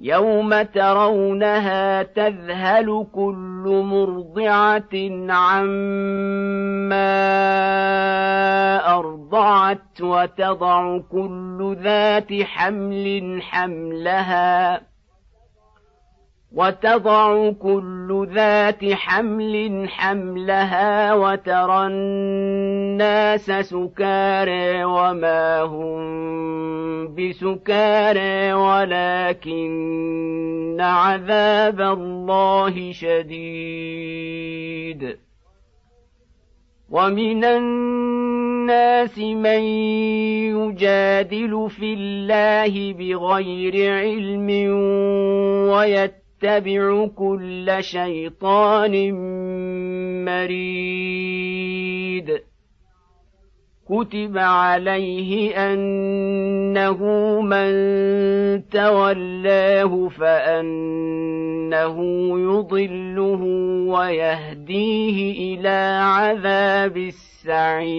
يوم ترونها تذهل كل مرضعه عما ارضعت وتضع كل ذات حمل حملها وتضع كل ذات حمل حملها وترى الناس سكارى وما هم بسكارى ولكن عذاب الله شديد. ومن الناس من يجادل في الله بغير علم ويتبع يتبع كل شيطان مريد. كتب عليه أنه من تولاه فأنه يضله ويهديه إلى عذاب السعير.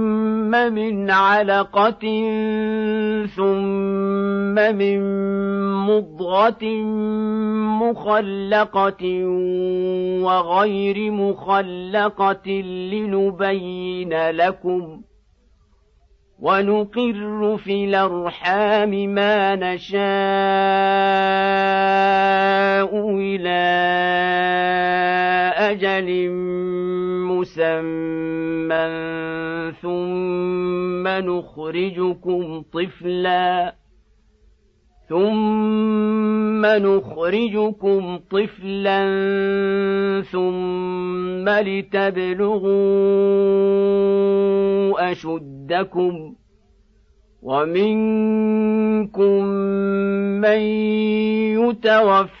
من علقة ثم من مضغة مخلقة وغير مخلقة لنبين لكم ونقر في الأرحام ما نشاء إلى أجل مسمى ثم نخرجكم طفلا ثم نخرجكم طفلا ثم لتبلغوا اشدكم ومنكم من يتوفى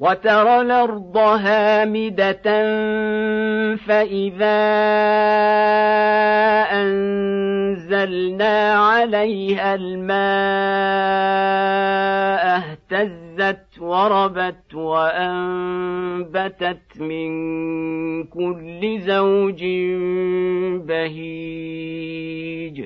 وترى الأرض هامدة فإذا أنزلنا عليها الماء اهتزت وربت وأنبتت من كل زوج بهيج.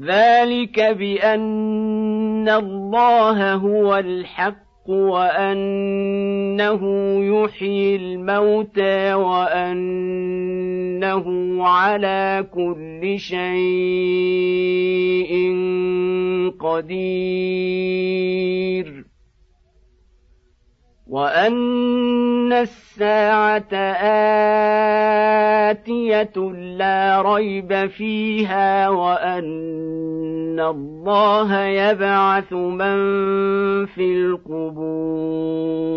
ذلك بأن الله هو الحق وأنه يحيي الموتى وأنه على كل شيء قدير. وان الساعة اتيه لا ريب فيها وان الله يبعث من في القبور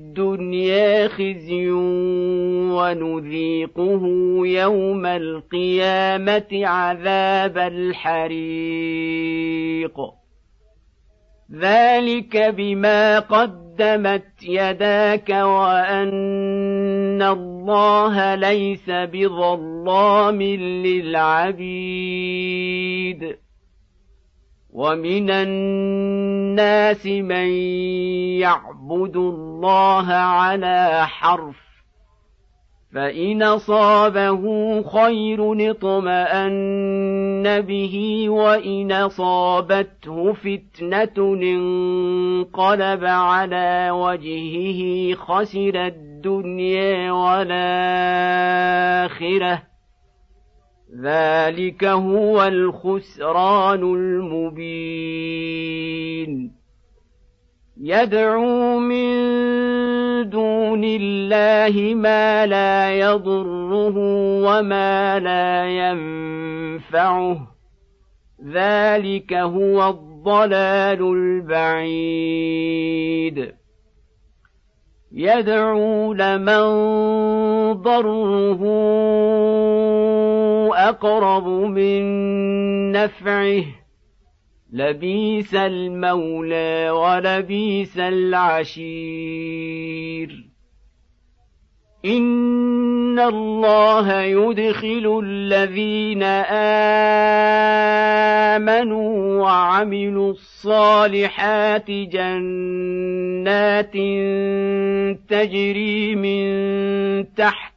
الدنيا خزي ونذيقه يوم القيامة عذاب الحريق. ذلك بما قدمت يداك وأن الله ليس بظلام للعبيد. ومن الناس من يعبد الله على حرف فان اصابه خير اطمان به وان اصابته فتنه انقلب على وجهه خسر الدنيا والاخره ذلك هو الخسران المبين. يدعو من دون الله ما لا يضره وما لا ينفعه. ذلك هو الضلال البعيد. يدعو لمن ضره اقرب من نفعه لبيس المولى ولبيس العشير. إن الله يدخل الذين آمنوا وعملوا الصالحات جنات تجري من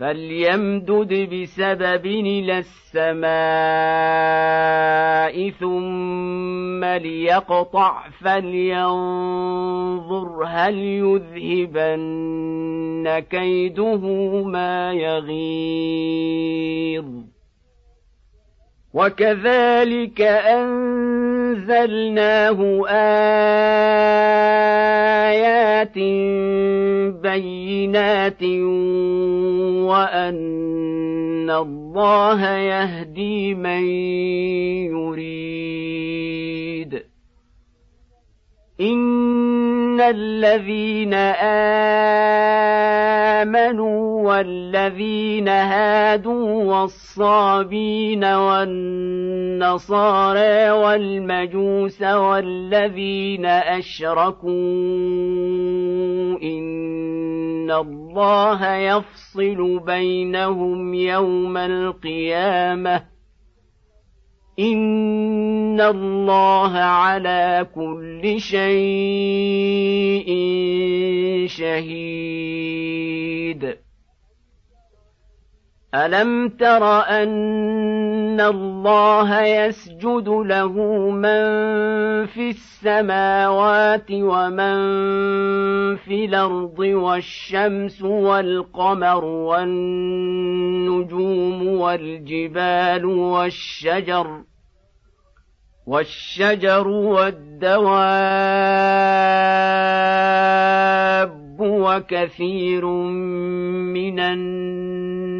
فليمدد بسبب إلى السماء ثم ليقطع فلينظر هل يذهبن كيده ما يغيظ وكذلك أنزلناه آيات بينات وأن الله يهدي من يريد. ان الذين امنوا والذين هادوا والصابين والنصارى والمجوس والذين اشركوا ان الله يفصل بينهم يوم القيامه ان الله على كل شيء شهيد الم تر ان الله يسجد له من في السماوات ومن في الأرض والشمس والقمر والنجوم والجبال والشجر والشجر والدواب وكثير من الناس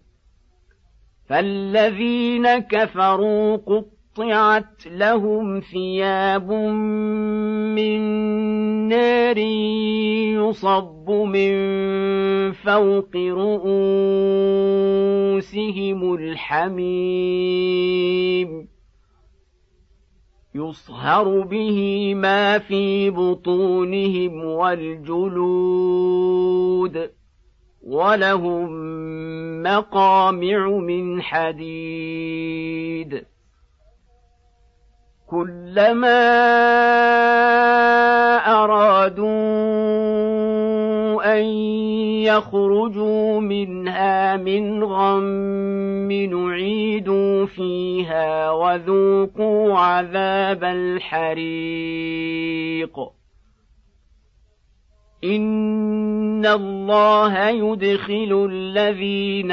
فالذين كفروا قطعت لهم ثياب من نار يصب من فوق رؤوسهم الحميم يصهر به ما في بطونهم والجلود ولهم مقامع من حديد كلما ارادوا ان يخرجوا منها من غم نعيدوا فيها وذوقوا عذاب الحريق ان الله يدخل الذين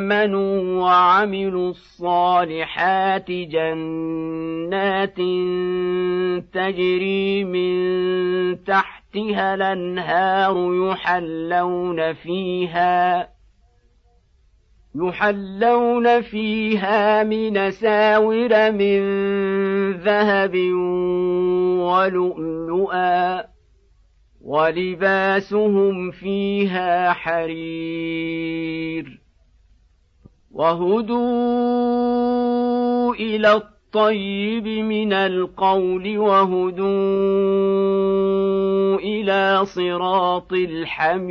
امنوا وعملوا الصالحات جنات تجري من تحتها الانهار يحلون فيها يحلون فيها من ساور من ذهب ولؤلؤا ولباسهم فيها حرير وهدوا إلى الطيب من القول وهدوا إلى صراط الحميد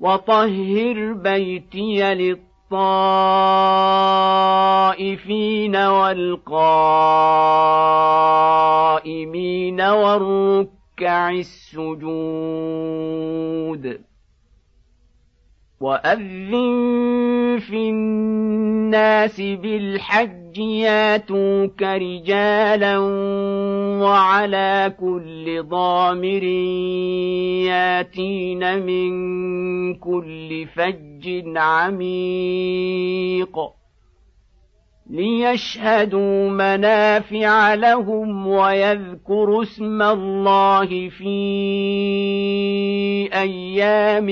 وطهر بيتي للطائفين والقائمين والركع السجود واذن في الناس بالحج ياتوك رجالا وعلى كل ضامر ياتين من كل فج عميق ليشهدوا منافع لهم ويذكروا اسم الله في أيام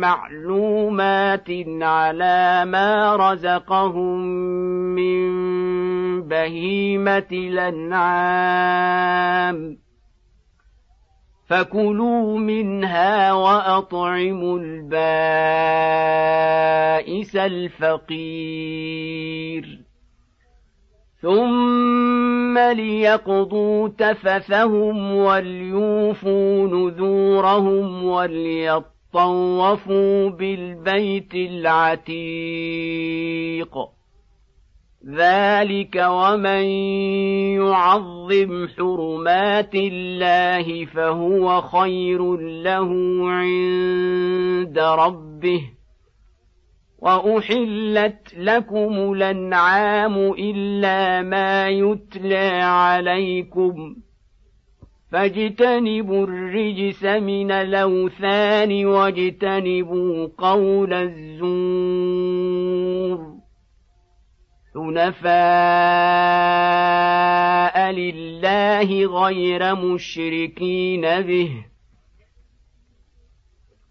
معلومات على ما رزقهم من بهيمه الانعام فكلوا منها واطعموا البائس الفقير ثم ليقضوا تفثهم وليوفوا نذورهم وليطوفوا بالبيت العتيق. ذلك ومن يعظم حرمات الله فهو خير له عند ربه. وأحلت لكم الأنعام إلا ما يتلى عليكم. فاجتنبوا الرجس من الأوثان واجتنبوا قول الزور. حنفاء لله غير مشركين به.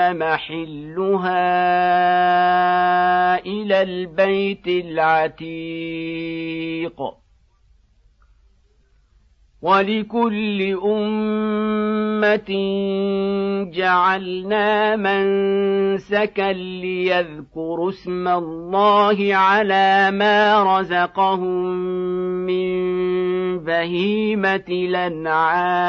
محلها إلى البيت العتيق. ولكل أمة جعلنا منسكا ليذكروا اسم الله على ما رزقهم من بهيمة الأنعام.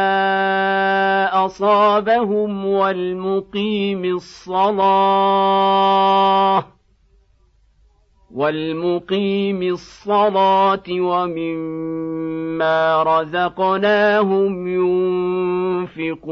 أصابهم والمقيم الصلاة والمقيم الصلاة ومما رزقناهم ينفقون.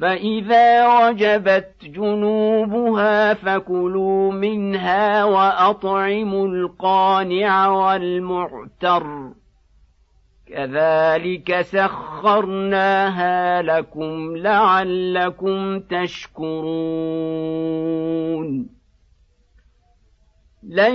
فإذا وجبت جنوبها فكلوا منها وأطعموا القانع والمعتر كذلك سخرناها لكم لعلكم تشكرون لن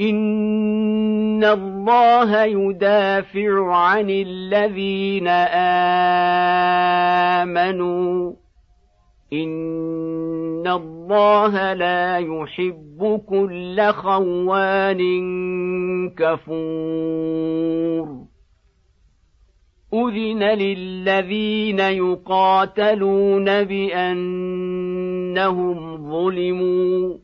ان الله يدافع عن الذين امنوا. ان الله لا يحب كل خوان كفور. اذن للذين يقاتلون بانهم ظلموا.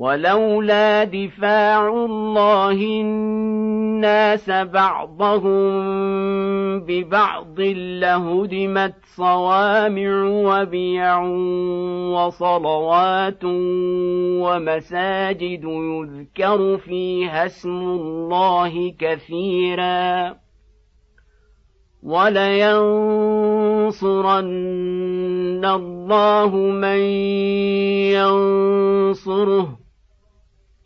ولولا دفاع الله الناس بعضهم ببعض لهدمت صوامع وبيع وصلوات ومساجد يذكر فيها اسم الله كثيرا ولينصرن الله من ينصره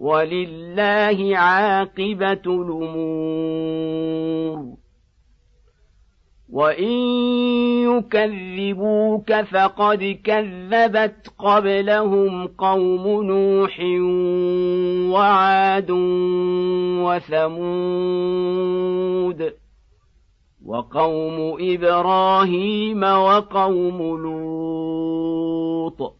ولله عاقبة الأمور. وإن يكذبوك فقد كذبت قبلهم قوم نوح وعاد وثمود وقوم إبراهيم وقوم لوط.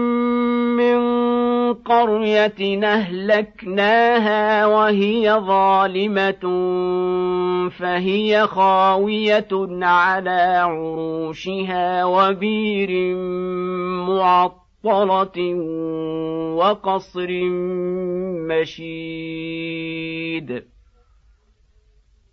قرية أهلكناها وهي ظالمة فهي خاوية على عروشها وبير معطلة وقصر مشيد.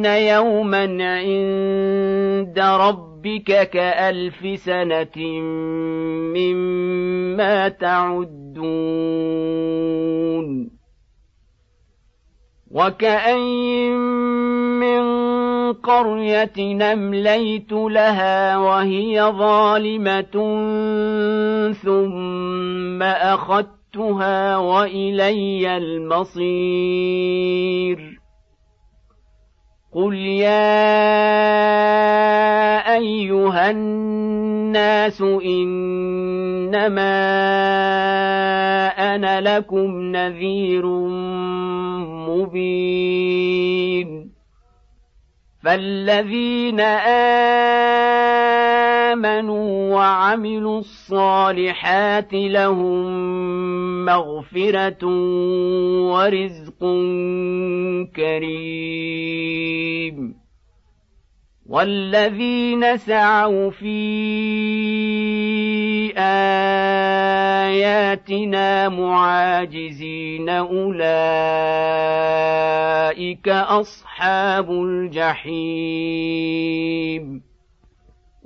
وان يوما عند ربك كألف سنة مما تعدون وكأين من قرية أمليت لها وهي ظالمة ثم أخذتها وإلي المصير قل يا ايها الناس انما أنا لكم نذير مبين فالذين امنوا وعملوا الصالحات لهم مغفره ورزق كريم والذين سعوا في اياتنا معاجزين أولئك أصحاب الجحيم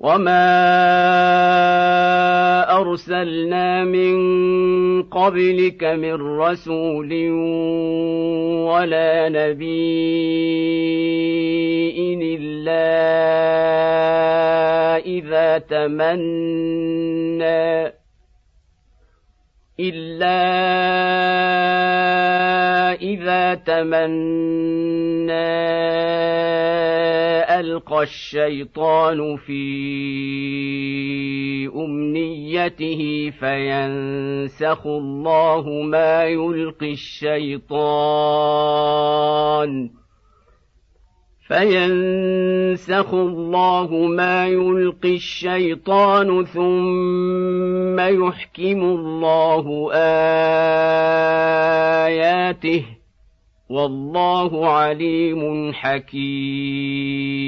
وما ارسلنا من قبلك من رسول ولا نبي الا اذا تمنى إلا إذا تمنى ألقى الشيطان في أمنيته فينسخ الله ما يلقي الشيطان فينسخ الله ما يلقي الشيطان ثم يحكم الله آياته والله عليم حكيم.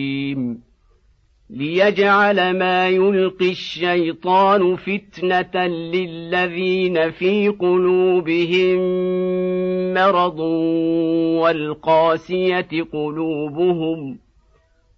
ليجعل ما يلقي الشيطان فتنة للذين في قلوبهم مرض والقاسية قلوبهم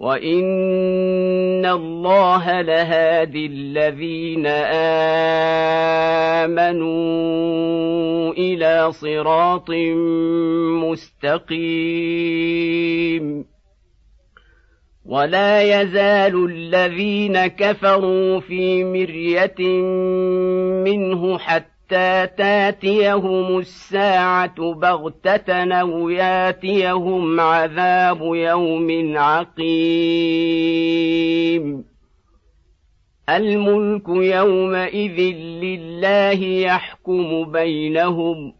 وان الله لهادي الذين امنوا إلى صراط مستقيم ولا يزال الذين كفروا في مريه منه حتى حتى تاتيهم الساعة بغتة أو ياتيهم عذاب يوم عقيم. الملك يومئذ لله يحكم بينهم.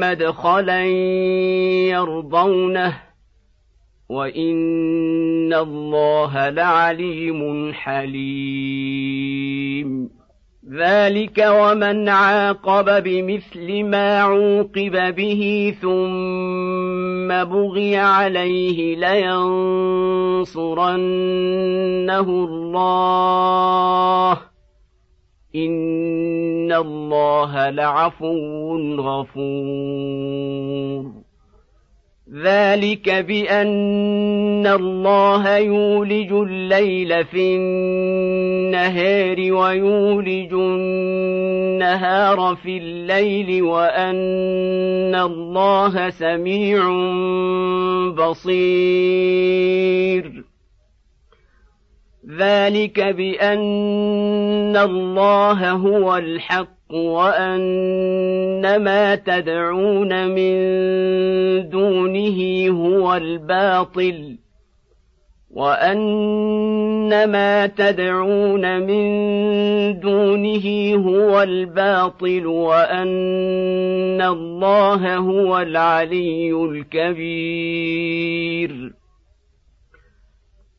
مدخلا يرضونه وإن الله لعليم حليم. ذلك ومن عاقب بمثل ما عوقب به ثم بغي عليه لينصرنه الله. إن الله لعفو غفور. ذلك بأن الله يولج الليل في النهار ويولج النهار في الليل وأن الله سميع بصير. ذلك بأن الله هو الحق وأن ما تدعون من دونه هو الباطل وأن ما تدعون من دونه هو الباطل وأن الله هو العلي الكبير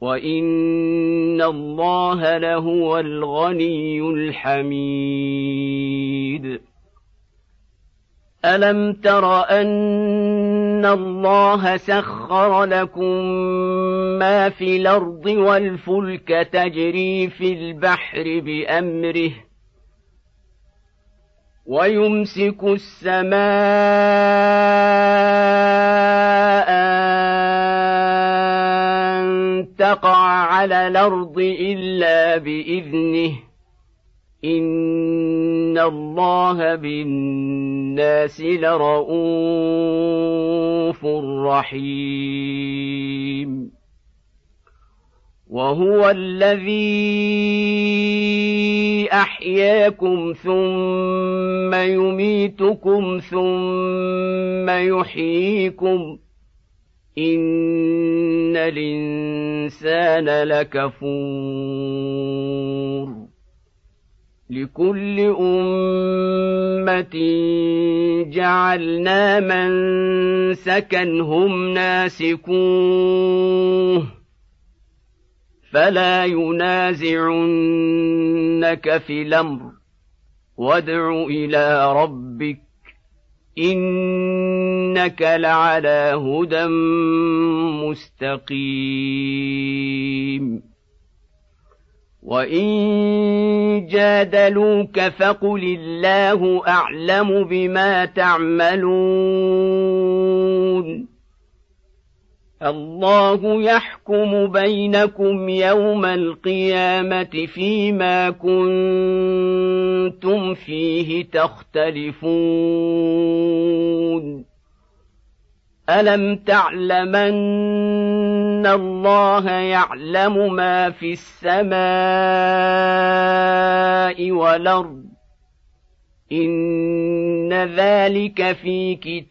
وان الله لهو الغني الحميد. الم تر ان الله سخر لكم ما في الأرض والفلك تجري في البحر بامره ويمسك السماء تقع على الأرض إلا بإذنه. إن الله بالناس لرءوف رحيم. وهو الذي أحياكم ثم يميتكم ثم يحييكم إن الإنسان لكفور لكل أمة جعلنا من سكنهم ناسكوه فلا ينازعنك في الأمر وادع إلى ربك انك لعلى هدى مستقيم وان جادلوك فقل الله اعلم بما تعملون الله يحكم بينكم يوم القيامة فيما كنتم فيه تختلفون. ألم تعلمن الله يعلم ما في السماء والأرض؟ إن ذلك في كتاب.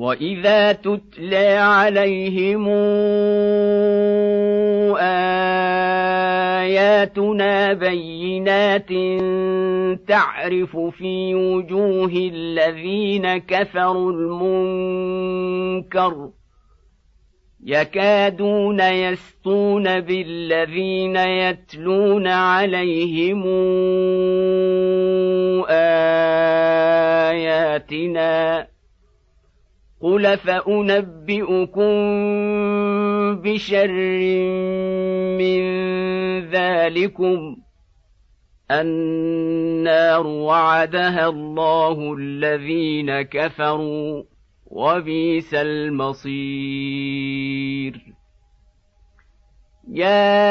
واذا تتلى عليهم اياتنا بينات تعرف في وجوه الذين كفروا المنكر يكادون يسطون بالذين يتلون عليهم اياتنا قل فانبئكم بشر من ذلكم النار وعدها الله الذين كفروا وبئس المصير يا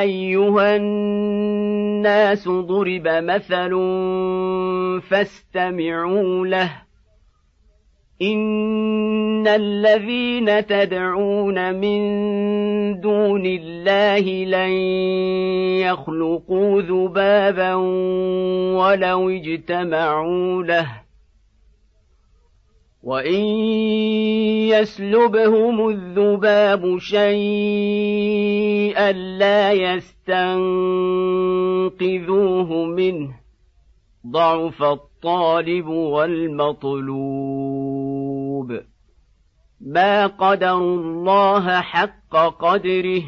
ايها الناس ضرب مثل فاستمعوا له ان الذين تدعون من دون الله لن يخلقوا ذبابا ولو اجتمعوا له وان يسلبهم الذباب شيئا لا يستنقذوه منه ضعف الطالب والمطلوب ما قدروا الله حق قدره.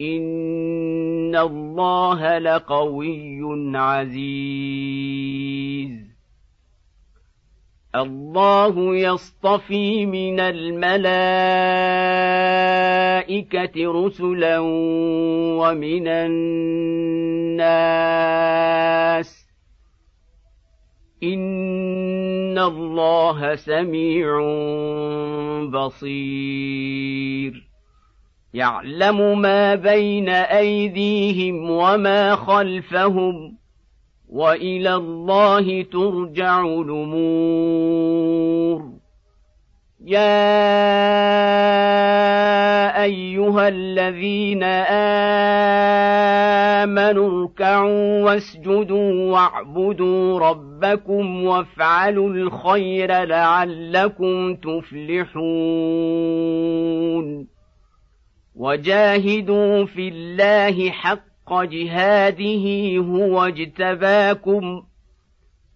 إن الله لقوي عزيز. الله يصطفي من الملائكة رسلا ومن الناس. ان الله سميع بصير يعلم ما بين ايديهم وما خلفهم والى الله ترجع الأمور يا ايها الذين امنوا اركعوا واسجدوا واعبدوا ربكم وافعلوا الخير لعلكم تفلحون وجاهدوا في الله حق جهاده هو اجتباكم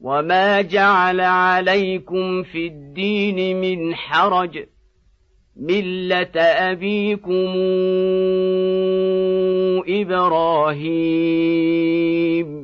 وما جعل عليكم في الدين من حرج مله ابيكم إبراهيم